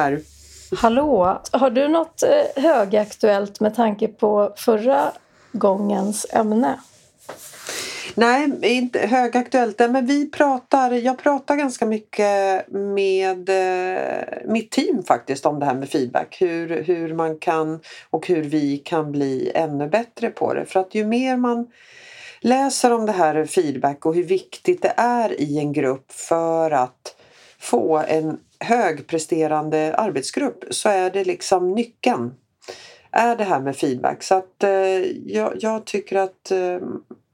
Hallå där! Hallå! Har du något eh, högaktuellt med tanke på förra gångens ämne? Nej, inte högaktuellt. Men vi pratar, jag pratar ganska mycket med eh, mitt team faktiskt om det här med feedback. Hur, hur man kan och hur vi kan bli ännu bättre på det. För att ju mer man läser om det här feedback och hur viktigt det är i en grupp för att få en högpresterande arbetsgrupp så är det liksom nyckeln. Är det här med feedback. Så att eh, jag, jag, tycker att eh,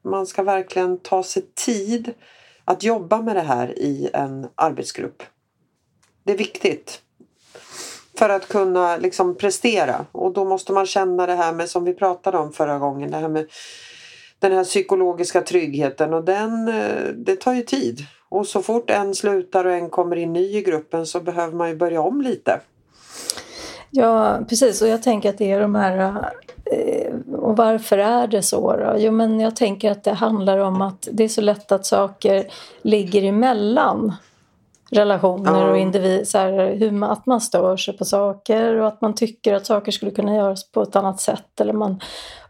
man ska verkligen ta sig tid att jobba med det här i en arbetsgrupp. Det är viktigt. För att kunna liksom prestera och då måste man känna det här med som vi pratade om förra gången. Det här med den här psykologiska tryggheten och den, eh, det tar ju tid. Och så fort en slutar och en kommer in ny i gruppen så behöver man ju börja om lite. Ja, precis. Och jag tänker att det är de här... Eh, och varför är det så då? Jo, men jag tänker att det handlar om att det är så lätt att saker ligger emellan relationer ja. och individer. att man stör sig på saker och att man tycker att saker skulle kunna göras på ett annat sätt. Eller man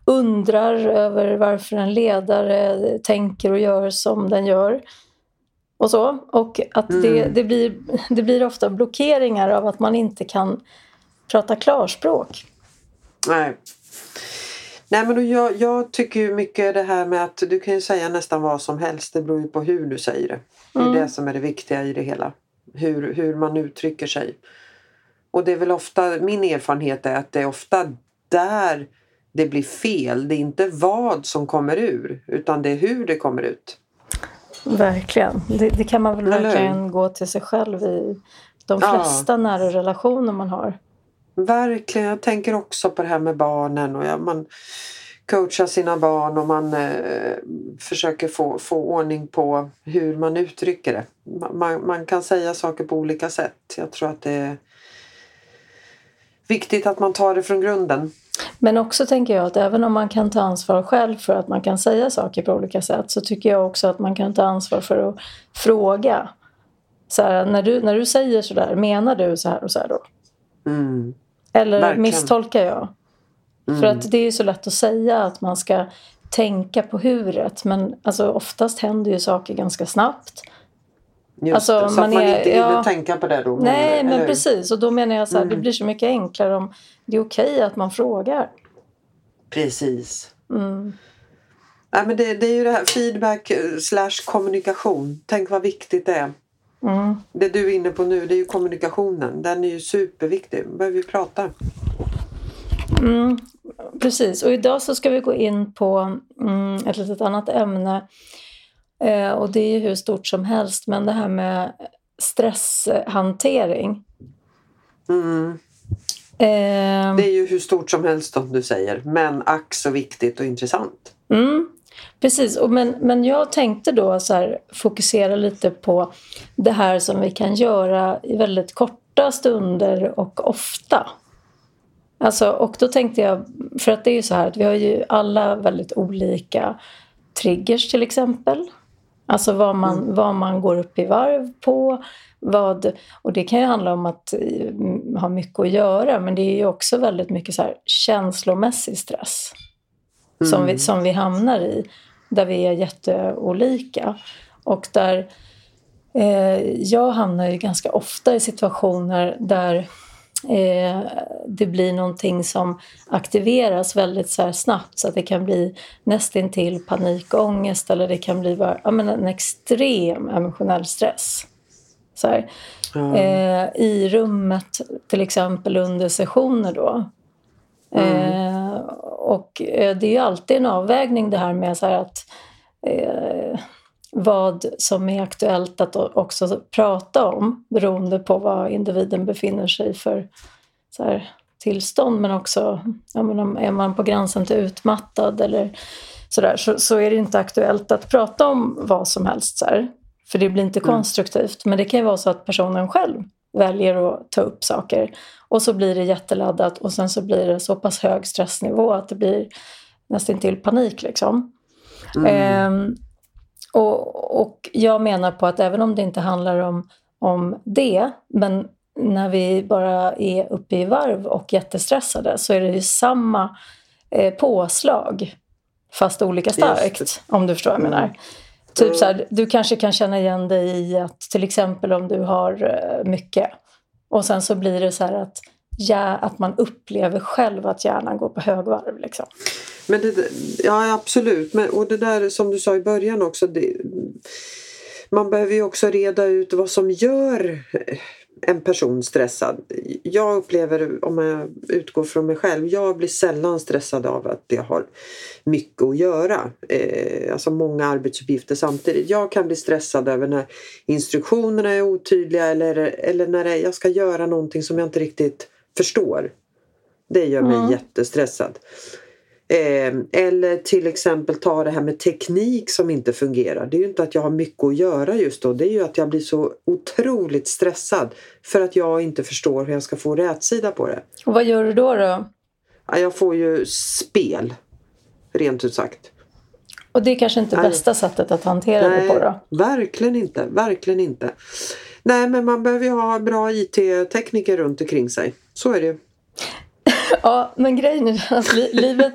undrar över varför en ledare tänker och gör som den gör. Och så. Och att mm. det, det, blir, det blir ofta blockeringar av att man inte kan prata klarspråk. Nej. Nej men jag, jag tycker ju mycket det här med att du kan ju säga nästan vad som helst. Det beror ju på hur du säger det. Det är mm. det som är det viktiga i det hela. Hur, hur man uttrycker sig. Och det är väl ofta, min erfarenhet är att det är ofta där det blir fel. Det är inte vad som kommer ur utan det är hur det kommer ut. Verkligen. Det, det kan man väl Eller? verkligen gå till sig själv i de flesta ja. nära relationer man har. Verkligen. Jag tänker också på det här med barnen. och ja, Man coachar sina barn och man eh, försöker få, få ordning på hur man uttrycker det. Man, man kan säga saker på olika sätt. Jag tror att det är viktigt att man tar det från grunden. Men också tänker jag att även om man kan ta ansvar själv för att man kan säga saker på olika sätt så tycker jag också att man kan ta ansvar för att fråga. Så här, när, du, när du säger sådär, menar du så här och så här då? Mm. Eller Verkligen. misstolkar jag? Mm. För att det är ju så lätt att säga att man ska tänka på huret men alltså oftast händer ju saker ganska snabbt. Just alltså, det, så man att man är, inte hinner ja, tänka på det då? Nej, men, men precis. Och då menar jag så här, mm. det blir så mycket enklare om det är okej okay att man frågar. Precis. Mm. Nej, men det, det, är ju det här feedback eh, slash kommunikation. Tänk vad viktigt det är. Mm. Det du är inne på nu det är ju kommunikationen. Den är ju superviktig. Då behöver vi prata. Mm, precis. Och idag så ska vi gå in på mm, ett litet annat ämne. Eh, och det är ju hur stort som helst. Men det här med stresshantering. Mm. Eh, det är ju hur stort som helst som du säger. Men ack så viktigt och intressant. Mm, precis, och men, men jag tänkte då så här, fokusera lite på det här som vi kan göra i väldigt korta stunder och ofta. Alltså, och då tänkte jag, för att det är ju så här att vi har ju alla väldigt olika triggers till exempel. Alltså vad man, mm. vad man går upp i varv på. Vad, och det kan ju handla om att mm, ha mycket att göra men det är ju också väldigt mycket så här känslomässig stress mm. som, vi, som vi hamnar i. Där vi är jätteolika. Och där eh, jag hamnar ju ganska ofta i situationer där eh, det blir någonting som aktiveras väldigt så snabbt så att det kan bli nästintill panikångest eller det kan bli bara, ja, men en extrem emotionell stress. Så mm. eh, I rummet till exempel under sessioner då. Mm. Eh, och eh, det är ju alltid en avvägning det här med så här att eh, vad som är aktuellt att också prata om beroende på vad individen befinner sig för så här, tillstånd men också ja, men är man på gränsen till utmattad eller sådär så, så är det inte aktuellt att prata om vad som helst. Så här, för det blir inte mm. konstruktivt. Men det kan ju vara så att personen själv väljer att ta upp saker och så blir det jätteladdat och sen så blir det så pass hög stressnivå att det blir nästan till panik liksom. Mm. Ehm, och, och jag menar på att även om det inte handlar om, om det, men när vi bara är uppe i varv och jättestressade så är det ju samma eh, påslag fast olika starkt. Om du förstår vad jag menar. Mm. Typ så här, du kanske kan känna igen dig i att till exempel om du har eh, mycket och sen så blir det så här att, ja, att man upplever själv att hjärnan går på högvarv. Liksom. Men det, ja absolut, Men, och det där som du sa i början också. Det, man behöver ju också reda ut vad som gör en person stressad. Jag upplever, om jag utgår från mig själv, jag blir sällan stressad av att jag har mycket att göra. Eh, alltså många arbetsuppgifter samtidigt. Jag kan bli stressad över när instruktionerna är otydliga eller, eller när jag ska göra någonting som jag inte riktigt förstår. Det gör mig mm. jättestressad. Eh, eller till exempel ta det här med teknik som inte fungerar. Det är ju inte att jag har mycket att göra just då. Det är ju att jag blir så otroligt stressad för att jag inte förstår hur jag ska få rätsida på det. Och vad gör du då? då? Ja, jag får ju spel, rent ut sagt. Och det är kanske inte Nej. bästa sättet att hantera Nej, det på då? verkligen inte. Verkligen inte. Nej, men man behöver ju ha bra IT-tekniker runt omkring sig. Så är det ju. Ja, men grejen är att livet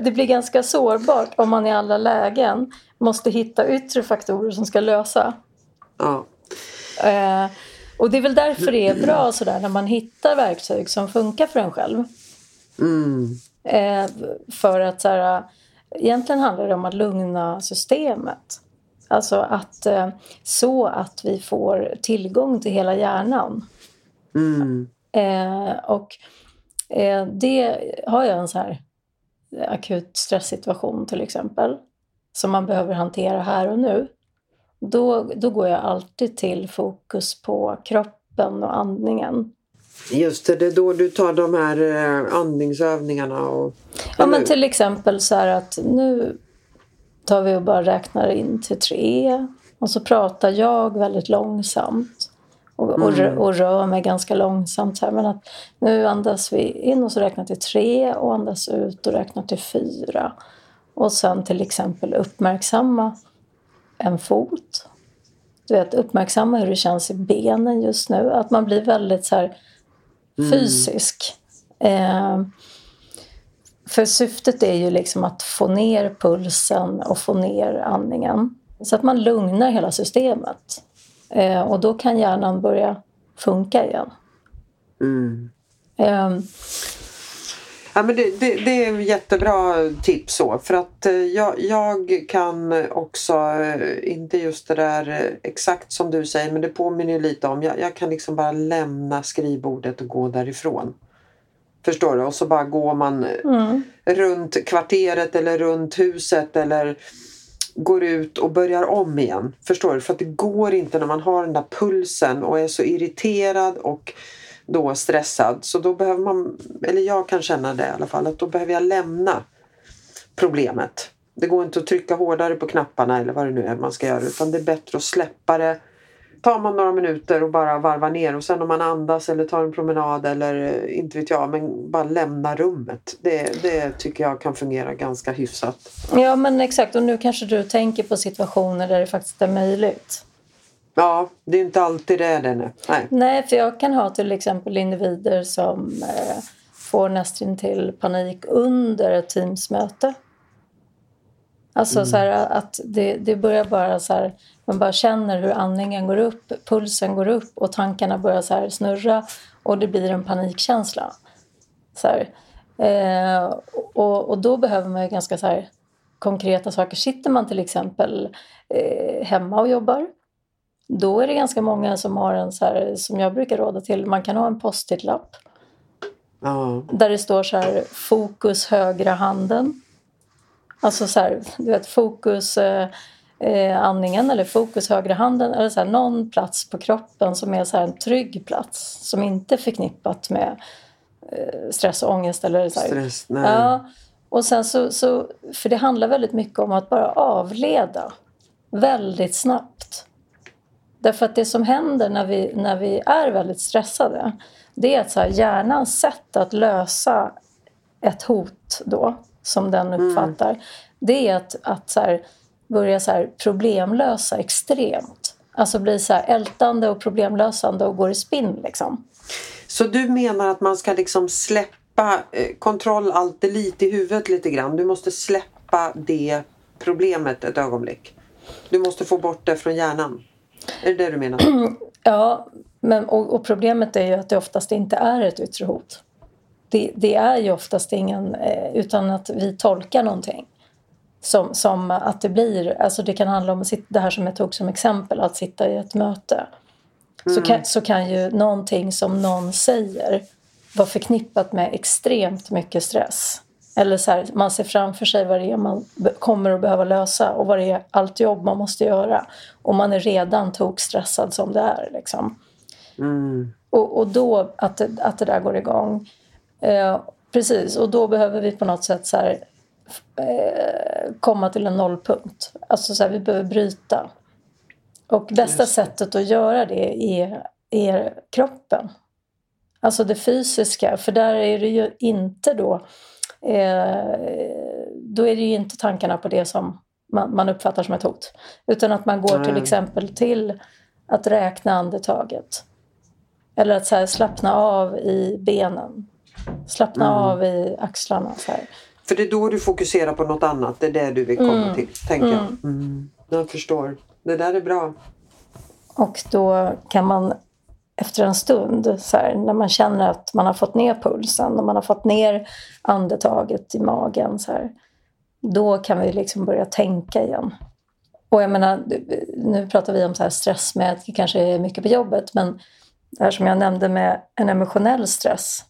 det blir ganska sårbart om man i alla lägen måste hitta yttre faktorer som ska lösa. Ja. Eh, och det är väl därför det är bra sådär när man hittar verktyg som funkar för en själv. Mm. Eh, för att så här, egentligen handlar det om att lugna systemet. Alltså att eh, så att vi får tillgång till hela hjärnan. Mm. Och Eh, det har jag en så här akut stresssituation till exempel som man behöver hantera här och nu. Då, då går jag alltid till fokus på kroppen och andningen. Just det, det är då du tar de här eh, andningsövningarna och... Ja men till exempel så här att nu tar vi och bara räknar in till tre och så pratar jag väldigt långsamt och, mm. och, rör mig ganska långsamt. Så här. Men att nu andas vi in och så räknar till tre och andas ut och räknar till fyra. Och sen till exempel uppmärksamma en fot. Du vet, uppmärksamma hur det känns i benen just nu. Att man blir väldigt så här mm. fysisk. Eh, för syftet är ju liksom att få ner pulsen och få ner andningen. Så att man lugnar hela systemet. Eh, och då kan hjärnan börja funka igen. Mm. Um, Ja, men det, det, det, är jättebra tips så för att eh, jag, jag kan också, eh, inte just det där eh, exakt som du säger men det påminner lite om, jag, jag kan liksom bara lämna skrivbordet och gå därifrån. Förstår du? Och så bara går man mm. runt kvarteret eller runt huset eller går ut och börjar om igen. Förstår du? För att det går inte när man har den där pulsen och är så irriterad och då stressad. Så då behöver man, eller jag kan känna det i alla fall, att då behöver jag lämna problemet. Det går inte att trycka hårdare på knapparna eller vad det nu är man ska göra utan det är bättre att släppa det tar man några minuter och bara varvar ner och sen om man andas eller tar en promenad eller inte vet jag men bara lämna rummet. Det, det tycker jag kan fungera ganska hyfsat. Ja men exakt och nu kanske du tänker på situationer där det faktiskt är möjligt. Ja, det är inte alltid det är det. Nej. Nej, för jag kan ha till exempel individer som eh, får nästintill panik under ett Teamsmöte. Alltså mm. så här, att det, det börjar bara så här, man bara känner hur andningen går upp, pulsen går upp och tankarna börjar så här snurra och det blir en panikkänsla. Så eh, och, och då behöver man ju ganska så här konkreta saker. Sitter man till exempel eh, hemma och jobbar då är det ganska många som har en så här, som jag brukar råda till, man kan ha en post-it-lapp. Oh. Där det står så här, fokus högra handen. Alltså så här, du vet fokus eh, eh, andningen eller fokus högra handen eller så här, någon plats på kroppen som är så här, en trygg plats som inte är förknippat med eh, stress och ångest. Eller så här. Stress, nej. Ja, och sen så, så, för det handlar väldigt mycket om att bara avleda väldigt snabbt. Därför att det som händer när vi, när vi är väldigt stressade det är att så här, hjärnans sätt att lösa ett hot då, som den mm. uppfattar, mm. det är att, att så här, börja så här problemlösa extremt. Alltså blir så här ältande och problemlösande och går i spinn liksom. Så du menar att man ska liksom släppa eh, kontroll alltid lite i huvudet lite grann. Du måste släppa det problemet ett ögonblick. Du måste få bort det från hjärnan. Är det det du menar? Ja, men, och, och, problemet är ju att det oftast inte är ett yttre hot. Det, det är ju oftast ingen, eh, utan att vi tolkar någonting. Som, som att det blir, alltså det kan handla om det här som jag tog som exempel, att sitta i ett möte. Mm. Så, kan, så kan ju någonting som någon säger vara förknippat med extremt mycket stress. Eller så här, man ser framför sig vad det är man kommer att behöva lösa och vad det är allt jobb man måste göra. Och man är redan tokstressad som det är. Liksom. Mm. Och, och då att det, att det där går igång. Eh, precis, och då behöver vi på något sätt så här, eh, komma till en nollpunkt. Alltså så här, vi behöver bryta. Och bästa sättet att göra det är, är kroppen. Alltså det fysiska, för där är det ju inte då eh, då är det ju inte tankarna på det som man, man uppfattar som ett hot. Utan att man går mm. till exempel till att räkna andetaget. Eller att så slappna av i benen. Slappna mm. av i axlarna. Så här. För det är då du fokuserar på något annat. Det är det du vill komma mm. till, tänker jag. Mm. mm. Jag förstår. Det där är bra. Och då kan man efter en stund, så här, när man känner att man har fått ner pulsen och man har fått ner andetaget i magen, så här, då kan vi liksom börja tänka igen. Och jag menar, nu pratar vi om så här stress med att det kanske är mycket på jobbet, men det här som jag nämnde med en emotionell stress,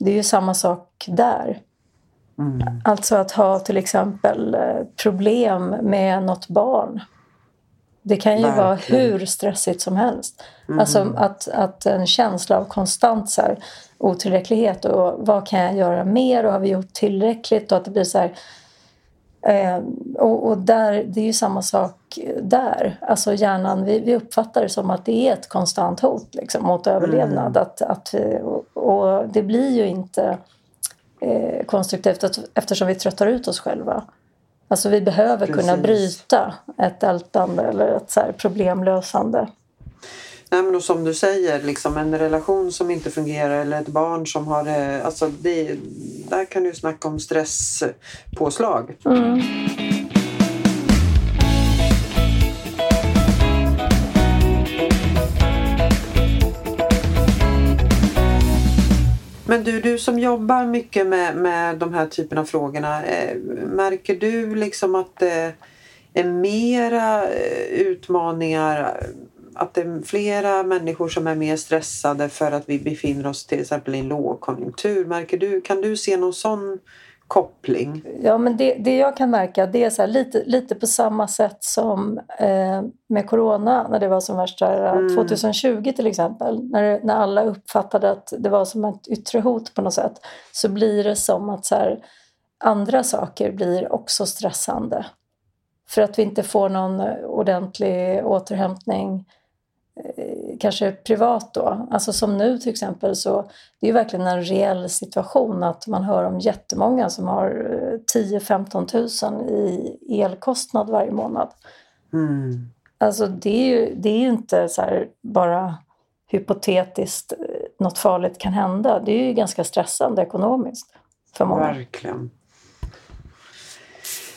det är ju samma sak där. Mm. Alltså att ha till exempel eh, problem med något barn. Det kan ju Verkligen. vara hur stressigt som helst. Mm. Alltså att, att en känsla av konstant så här, otillräcklighet och vad kan jag göra mer och har vi gjort tillräckligt och att det blir så här, eh, och, och, där, det är ju samma sak där. Alltså hjärnan, vi, vi uppfattar det som att det är ett konstant hot liksom, mot överlevnad. Mm. Att, att, och, och det blir ju inte eh, konstruktivt eftersom vi tröttar ut oss själva. Alltså vi behöver Precis. kunna bryta ett ältande eller ett så problemlösande. Nej, men som du säger, liksom en relation som inte fungerar eller ett barn som har... Alltså det, där kan du snacka om stresspåslag. Mm. Men du, du som jobbar mycket med, med de här typen av frågorna. Eh, märker du liksom att det är mera eh, utmaningar att det är flera människor som är mer stressade för att vi befinner oss till exempel i en lågkonjunktur. Märker du, kan du se någon sån koppling? Ja, men det, det jag kan märka det är så lite, lite på samma sätt som eh, med corona när det var som värst där, mm. 2020 till exempel. När, när alla uppfattade att det var som ett yttre hot på något sätt så blir det som att så här, andra saker blir också stressande. För att vi inte får någon ordentlig återhämtning Eh, kanske privat då. Alltså som nu till exempel så det är ju verkligen en reell situation att man hör om jättemånga som har 10-15 000 i elkostnad varje månad. Mm. Alltså det är ju, det är inte så bara hypotetiskt eh, något farligt kan hända. Det är ju ganska stressande ekonomiskt för många. Verkligen.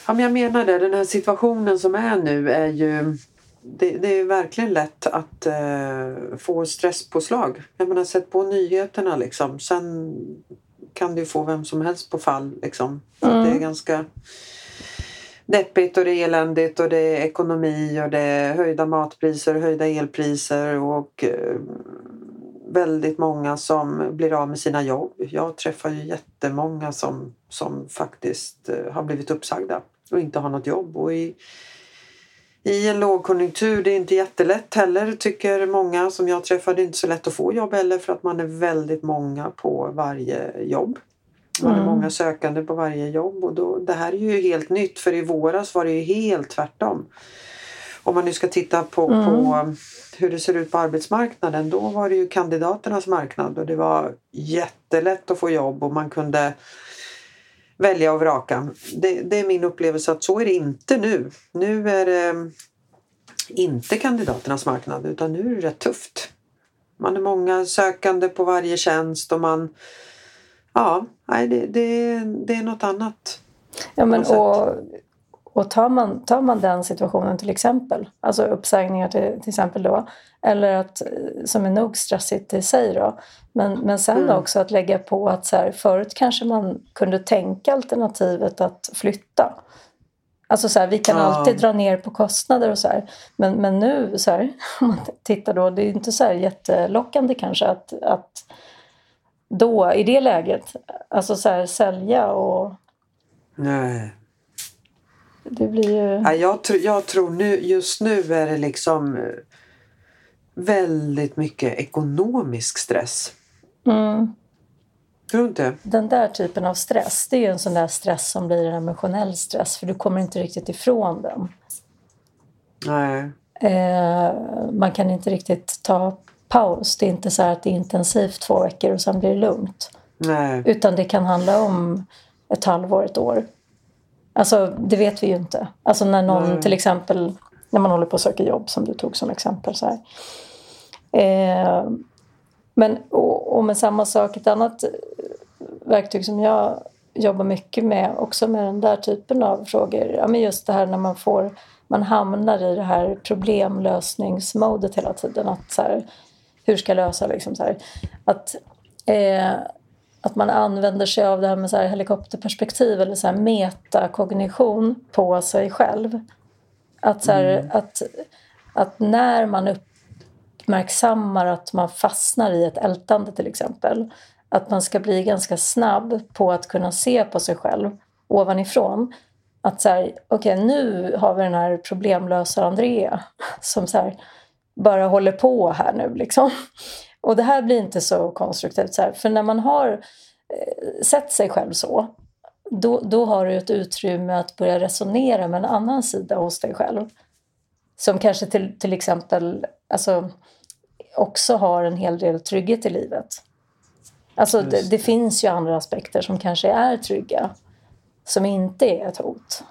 Ja, men jag menar det, den här situationen som är nu är ju det, det, är verkligen lätt att eh, få stresspåslag. Jag menar, sätt på nyheterna liksom. Sen kan du få vem som helst på fall. Liksom. Mm. Det är ganska deppigt och det är eländigt och det är ekonomi och det är höjda matpriser, höjda elpriser och eh, väldigt många som blir av med sina jobb. Jag träffar ju jättemånga som, som faktiskt eh, har blivit uppsagda och inte har något jobb. Och i, i en lågkonjunktur. Det är inte jättelätt heller tycker många som jag träffar. Det är inte så lätt att få jobb heller för att man är väldigt många på varje jobb. Man är mm. många sökande på varje jobb och då, det här är ju helt nytt för i våras var det ju helt tvärtom. Om man nu ska titta på, mm. på hur det ser ut på arbetsmarknaden då var det ju kandidaternas marknad och det var jättelätt att få jobb och man kunde välja och vraka. Det, det, är min upplevelse att så är det inte nu. Nu är det inte kandidaternas marknad utan nu är det rätt tufft. Man är många sökande på varje tjänst och man... Ja, nej, det, det, det är något annat. Ja, men, och, och tar, man, tar man den situationen till exempel, alltså uppsägningar till, till exempel då, eller att, som är nog stressigt i sig då, men, men sen mm. också att lägga på att så här, förut kanske man kunde tänka alternativet att flytta. Alltså så här, vi kan ja. alltid dra ner på kostnader och så här. Men, men nu så här, om man tittar då, det är inte så här jättelockande kanske att, att då i det läget, alltså så här, sälja och... Nej. Det blir ju... Ja, jag, tr jag tror nu, just nu är det liksom väldigt mycket ekonomisk stress. Mm. Tror du inte? Den där typen av stress, det är ju en sån där stress som blir en emotionell stress för du kommer inte riktigt ifrån den. Nej. Eh, man kan inte riktigt ta paus. Det är inte så att det är intensivt två veckor och sen blir det lugnt. Nej. Utan det kan handla om ett halvår, ett år. Alltså det vet vi ju inte. Alltså när någon Nej. till exempel, när man håller på att söka jobb som du tog som exempel. Så eh, men och, och med samma sak, ett annat verktyg som jag jobbar mycket med också med den där typen av frågor. Ja, men just det här när man får man hamnar i det här problemlösningsmodet hela tiden. Att så här, hur ska jag lösa liksom så här, att, eh, att man använder sig av det här med så här helikopterperspektiv eller så här metakognition på sig själv. Att, så här, mm. att, att när man uppmärksammar att man fastnar i ett ältande till exempel att man ska bli ganska snabb på att kunna se på sig själv ovanifrån. Att så här, okej okay, nu har vi den här problemlösa Andrea som så här, bara håller på här nu liksom. Och det här blir inte så konstruktivt. Så här, för när man har eh, sett sig själv så, då, då har du ett utrymme att börja resonera med en annan sida hos dig själv. Som kanske till, till exempel alltså, också har en hel del trygghet i livet. Alltså det, det, finns ju andra aspekter som kanske är trygga. Som inte är ett hot.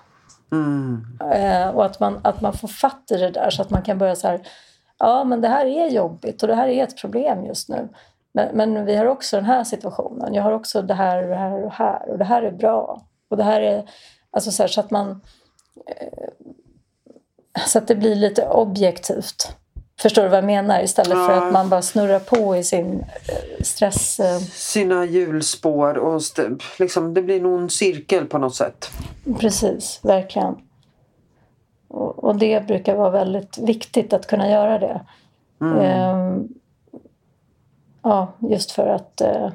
Mm. Eh, och att man, att man får fatt i det där så att man kan börja så här. Ja men det här är jobbigt och det här är ett problem just nu. Men, men vi har också den här situationen. Jag har också det här och det här och här. Och det här är bra. Och det här är... Alltså så, här, så att man... Eh, så att det blir lite objektivt. Förstår du vad jag menar? Istället ja. för att man bara snurrar på i sin eh, stress... Eh. Sina hjulspår och liksom, det blir nog en cirkel på något sätt. Precis, verkligen. Och, och det brukar vara väldigt viktigt att kunna göra det. Mm. Ehm, ja, just för att eh,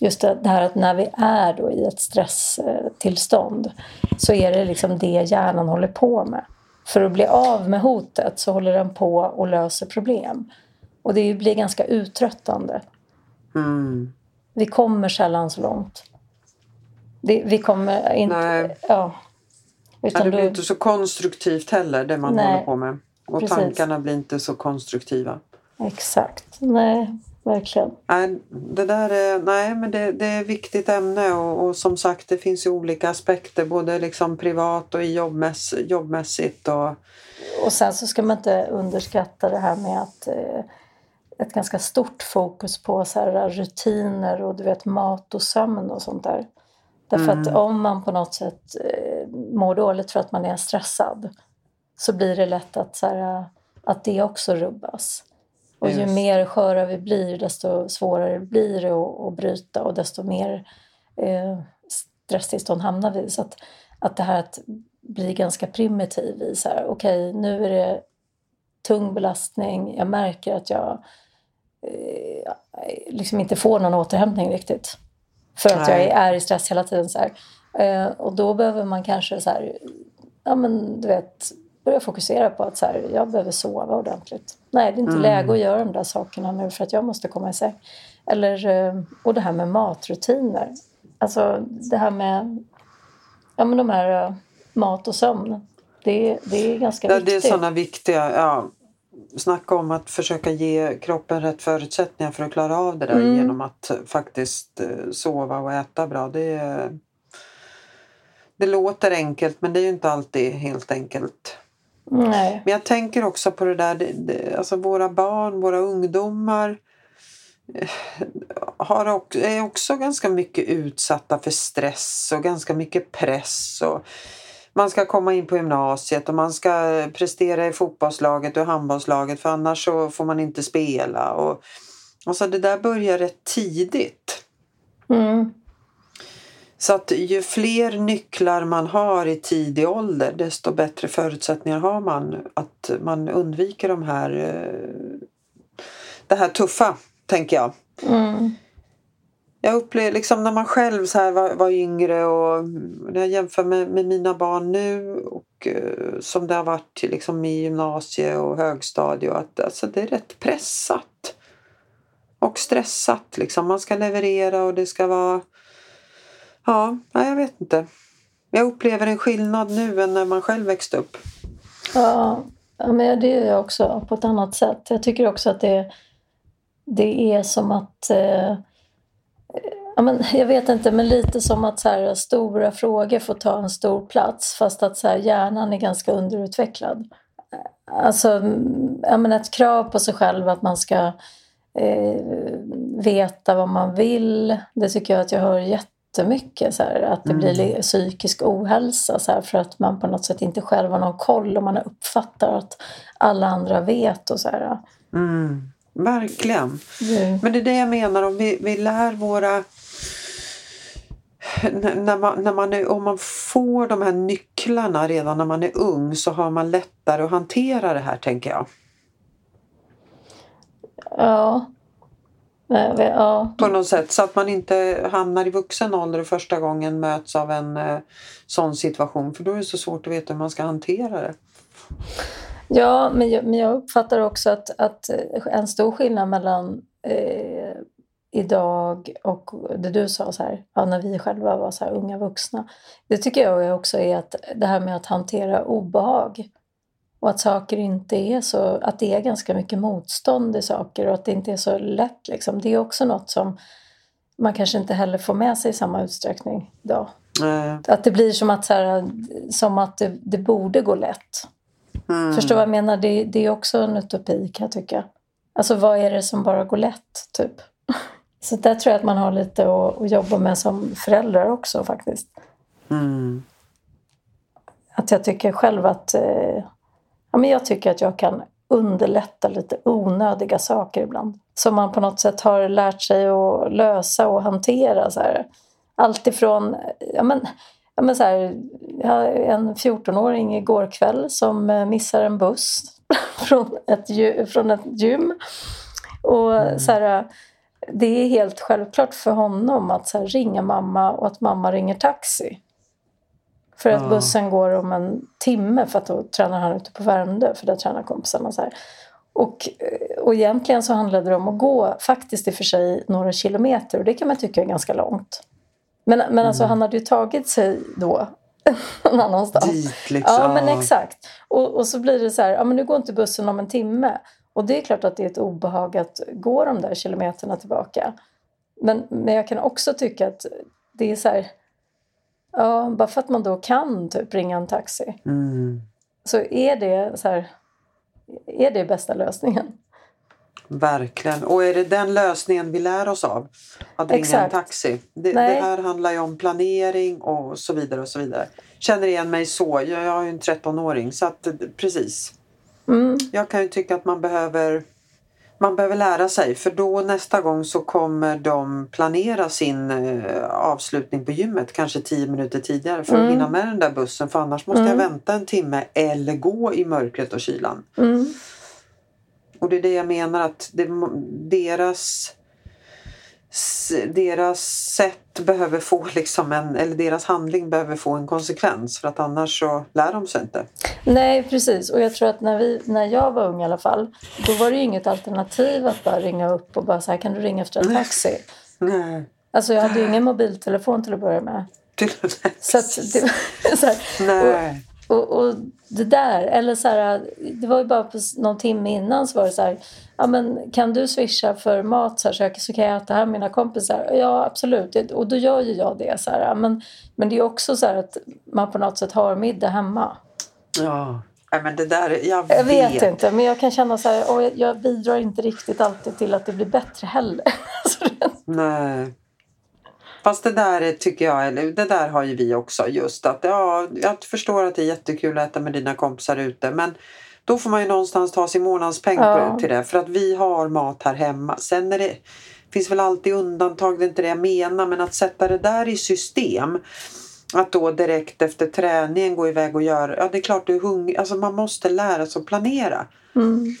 just det här att när vi är då i ett stresstillstånd så är det liksom det hjärnan håller på med för att bli av med hotet så håller den på och löser problem. Och det blir ganska uttröttande. Mm. Vi kommer sällan så långt. Det, vi kommer inte... Nej. Ja. Utan det blir då, inte så konstruktivt heller det man nej, håller på med. Och precis. tankarna blir inte så konstruktiva. Exakt. Nej, verkligen. Nej, det där är, nej, men det, det är ett viktigt ämne och, och, som sagt det finns ju olika aspekter både liksom privat och jobbmäss, jobbmässigt. Och... och sen så ska man inte underskatta det här med att eh, ett ganska stort fokus på så här, rutiner och du vet mat och sömn och sånt där. Därför mm. att om man på något sätt eh, mår dåligt för att man är stressad så blir det lätt att, så här, att det också rubbas. Och ju mer sköra vi blir desto svårare blir det att, att bryta och desto mer eh, stresstillstånd hamnar vi Så att, att det här att bli ganska primitiv i så här, okej okay, nu är det tung belastning, jag märker att jag eh, liksom inte får någon återhämtning riktigt. För att Nej. jag är i stress hela tiden. Så eh, och då behöver man kanske så här, ja men du vet, börja fokusera på att så här, jag behöver sova ordentligt. Nej, det är inte mm. läge att göra de där sakerna nu för att jag måste komma i säng. Eller, eh, och det här med matrutiner. Alltså det här med ja, men de här eh, mat och sömn. Det, det är ganska ja, viktigt. Det är sådana viktiga, ja, snacka om att försöka ge kroppen rätt förutsättningar för att klara av det där mm. genom att faktiskt eh, sova och äta bra. Det, det låter enkelt men det är ju inte alltid helt enkelt. Nej. Men jag tänker också på det där, det, det, alltså våra barn, våra ungdomar eh, har också, är också ganska mycket utsatta för stress och ganska mycket press. Och man ska komma in på gymnasiet och man ska prestera i fotbollslaget och handbollslaget för annars så får man inte spela. Och, alltså det där börjar rätt tidigt. Mm. Så att ju fler nycklar man har i tidig ålder desto bättre förutsättningar har man att man undviker de här, eh, det här tuffa, tänker jag. Mm. Jag upplever liksom när man själv så här var, var yngre och när jag jämför med, med mina barn nu och uh, som det har varit liksom i gymnasie och högstadie att alltså, det är rätt pressat och stressat. Liksom. Man ska leverera och det ska vara Ja, jag vet inte. Jag upplever en skillnad nu än när man själv växte upp. Ja, men det gör jag också på ett annat sätt. Jag tycker också att det, det är som att eh, ja, men jag vet inte, men lite som att så här, stora frågor får ta en stor plats fast att så här, hjärnan är ganska underutvecklad. Alltså, ja, men ett krav på sig själv att man ska eh, veta vad man vill. Det tycker jag att jag hör jättemycket. Så här, att det Mm. blir psykisk ohälsa så här, för att man på något sätt inte själv har någon koll och man uppfattar att alla andra vet. och så här. Mm, verkligen. Det, Men det är det jag menar, om vi, vi lär våra... När man, när man är, om man får de här nycklarna redan när man är ung så har man lättare att hantera det här, tänker jag. ja. Vi- ja. På något sätt, så att man inte hamnar i vuxen ålder och första gången möts av en eh, sån situation. För då är det så svårt att veta hur man ska hantera det. Ja, men jag, men jag uppfattar också att, att en stor skillnad mellan eh, idag och det du sa, så här, ja, när vi själva var så unga vuxna. Det tycker jag också är att det här med att hantera obehag och att saker inte är så, att det är ganska mycket motstånd i saker och att det inte är så lätt. Liksom. Det är också något som man kanske inte heller får med sig i samma utsträckning idag. Eh, Att det blir som att, så här, som att det, det borde gå lätt. mm. Förstår vad jag menar? Det, det är också en utopi kan jag tycka. Alltså vad är det som bara går lätt, typ? Så där tror jag att man har lite att, att jobba med som föräldrar också faktiskt. Mm. Att jag tycker själv att... Eh, ja, men jag tycker att jag kan underlätta lite onödiga saker ibland. Som man på något sätt har lärt sig att lösa och hantera. Så här. Allt ifrån... Ja, men, ja, men så här, jag har en 14-åring igår kväll som eh, missar en buss från ett, från ett gym. Och så här, det är helt självklart för honom att så här, ringa mamma och att mamma ringer taxi. För att Ja. bussen går om en timme för att då tränar han ute på Värmdö för där tränar kompisarna. Så här. Och, eh, och egentligen så handlade det om att gå faktiskt i och för sig några kilometer och det kan man tycka är ganska långt. Men, men alltså Mm. han hade ju tagit sig då någon annanstans. Dit liksom. Ja, men exakt. Och, och så blir det så här, ja men nu går inte bussen om en timme. Och det är klart att det är ett obehag att gå de där kilometerna tillbaka. Men, men jag kan också tycka att det är så här, ja, bara för att man då kan typ ringa en taxi Mm. så är det så här, är det bästa lösningen. Verkligen. Och är det den lösningen vi lär oss av? Att ringa en Exakt. taxi. Det, det här handlar ju om planering och så vidare och så vidare. Känner igen mig så. Jag, jag har ju en 13-åring så att precis. Mm, Jag kan ju tycka att man behöver man behöver lära sig för då nästa gång så kommer de planera sin eh, avslutning på gymmet kanske 10 minuter tidigare för att Mm. hinna med den där bussen för annars måste Mm. jag vänta en timme eller gå i mörkret och kylan. mm, Och det är det jag menar att det, deras deras sätt behöver få liksom en, eller deras handling behöver få en konsekvens för att annars så lär de sig inte. Nej, precis. Och jag tror att när, vi, när jag var ung i alla fall, då var det ju inget alternativ att bara ringa upp och bara så här, kan du ringa efter en taxi? Nej. Alltså jag hade ju ingen mobiltelefon till att börja med. Och. Så att det, var så här, Nej. och, och det där, eller så här, det var ju bara på någon timme innan så var det så här, ja men kan du swisha för mat så, här, så, jag, så kan jag äta här med mina kompisar? Ja absolut, och då gör ju jag det. Så här, men, men det är också så här att man på något sätt har middag hemma. Ja. Nej, men det där, jag, jag vet. inte, men jag kan känna så här, och jag, jag bidrar inte riktigt alltid till att det blir bättre heller. Nej. Fast det där tycker jag, eller det där har ju vi också just att ja, jag förstår att det är jättekul att äta med dina kompisar ute men då får man ju någonstans ta sin månadspeng ja. till det för att vi har mat här hemma. Sen är det finns väl alltid undantag, det är inte det jag menar men att sätta det där i system att då direkt efter träningen gå iväg och göra, ja det är klart du är hungrig, alltså man måste lära sig att planera. Mm.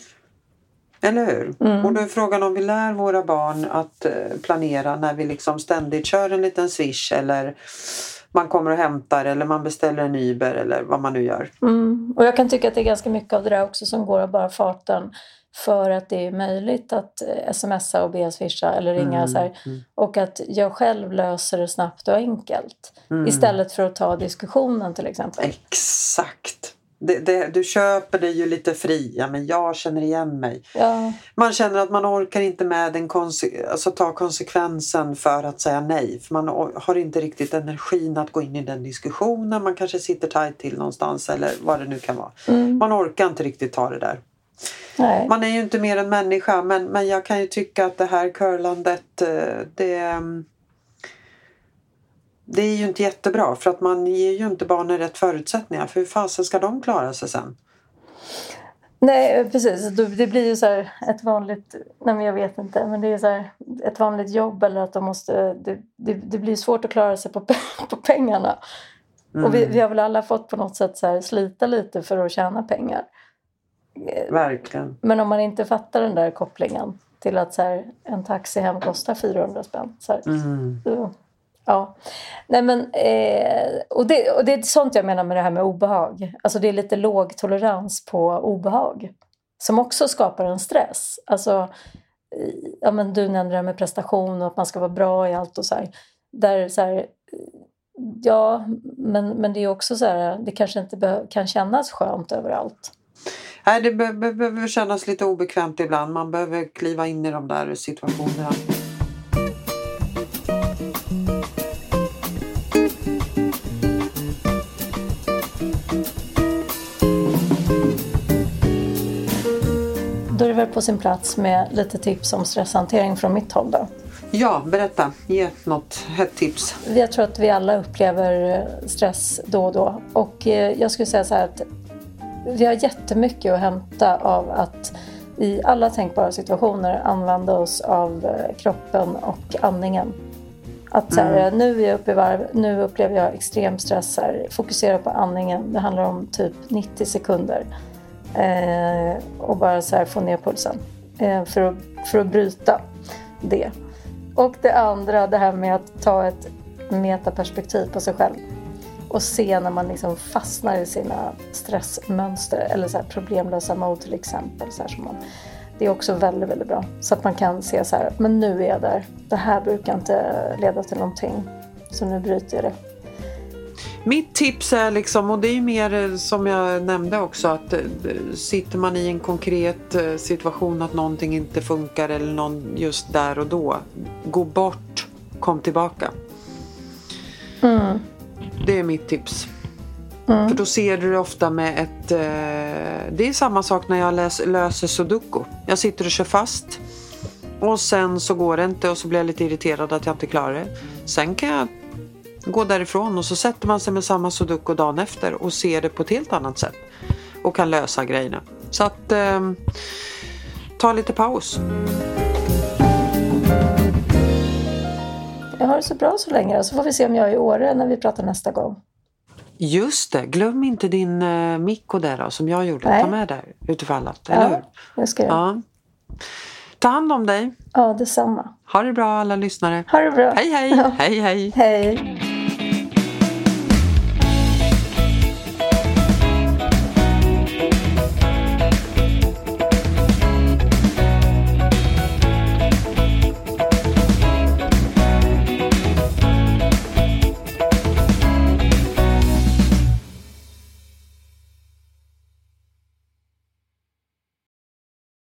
Eller hur? Mm. Och då är frågan om vi lär våra barn att eh, planera när vi liksom ständigt kör en liten swish eller man kommer och hämtar eller man beställer en Uber eller vad man nu gör. Mm. Och jag kan tycka att det är ganska mycket av det där också som går av bara farten för att det är möjligt att eh, smsa och be swisha eller ringa mm. så här, mm. och att jag själv löser det snabbt och enkelt mm. istället för att ta diskussionen till exempel. Exakt! Det, det, du köper det ju lite fri, ja, men jag känner igen mig. Ja. Man känner att man orkar inte med den konse alltså ta konsekvensen för att säga nej. För Man har inte riktigt energin att gå in i den diskussionen. Man kanske sitter tajt till någonstans eller vad det nu kan vara. Mm. Man orkar inte riktigt ta det där. Nej. Man är ju inte mer än människa men, men jag kan ju tycka att det här curlandet eh, det det är ju inte jättebra för att man ger ju inte barnen rätt förutsättningar. För hur fasen ska de klara sig sen? Nej precis, det blir ju så ett vanligt, nej men jag vet inte, men det är så ett vanligt jobb eller att de måste, det, det, det blir svårt att klara sig på, på pengarna. Mm. Och vi, vi har väl alla fått på något sätt så slita lite för att tjäna pengar. Verkligen. Men om man inte fattar den där kopplingen till att så här, en taxi hem kostar 400 spänn. Så här, mm. så, Ja. Nej, men, eh, och, det, och det är sånt jag menar med det här med obehag. Alltså det är lite låg tolerans på obehag. Som också skapar en stress. Alltså, ja, men du nämnde det här med prestation och att man ska vara bra i allt och så här. Där så här, ja, men, men det är också så här, det kanske inte kan kännas skönt överallt. Nej, det behöver kännas lite obekvämt ibland. Man behöver kliva in i de där situationerna. väl på sin plats med lite tips om stresshantering från mitt håll då. Ja, berätta. Ge något hett tips. Jag tror att vi alla upplever stress då och då. Och eh, jag skulle säga så här att vi har jättemycket att hämta av att i alla tänkbara situationer använda oss av eh, kroppen och andningen. Att så här, mm. nu är jag uppe i varv, nu upplever jag extrem stress. Här, fokusera på andningen. Det handlar om typ 90 sekunder. Eh, och bara så här få ner pulsen eh, för, att, för att bryta det. Och det andra, det här med att ta ett metaperspektiv på sig själv och se när man liksom fastnar i sina stressmönster eller så problemlösa mode till exempel. Så som man, det är också väldigt, väldigt bra. Så att man kan se så här, men nu är jag där. Det här brukar inte leda till någonting. Så nu bryter jag det. Mitt tips är liksom, och det är ju mer eh, som jag nämnde också att eh, sitter man i en konkret eh, situation att någonting inte funkar eller någon just där och då. Gå bort, kom tillbaka. Mm. Det är mitt tips. Mm. För då ser du det ofta med ett... det är samma sak när jag läs, löser sudoku. Jag sitter och kör fast. Och sen så går det inte och så blir jag lite irriterad att jag inte klarar det. Sen kan jag gå därifrån och så sätter man sig med samma sudoku dagen efter och ser det på ett helt annat sätt. Och kan lösa grejerna. Så att eh, ta lite paus. Det så bra så länge så får vi se om jag är i Åre när vi pratar nästa gång. Just det, glöm inte din uh, mikko där då, som jag gjorde. Nej. Ta med där utifall att, eller ja, hur? det ska jag. Ja. Ta hand om dig. Ja, detsamma. Ha det bra alla lyssnare. Ha det bra. Hej hej. Ja. hej hej. Hej.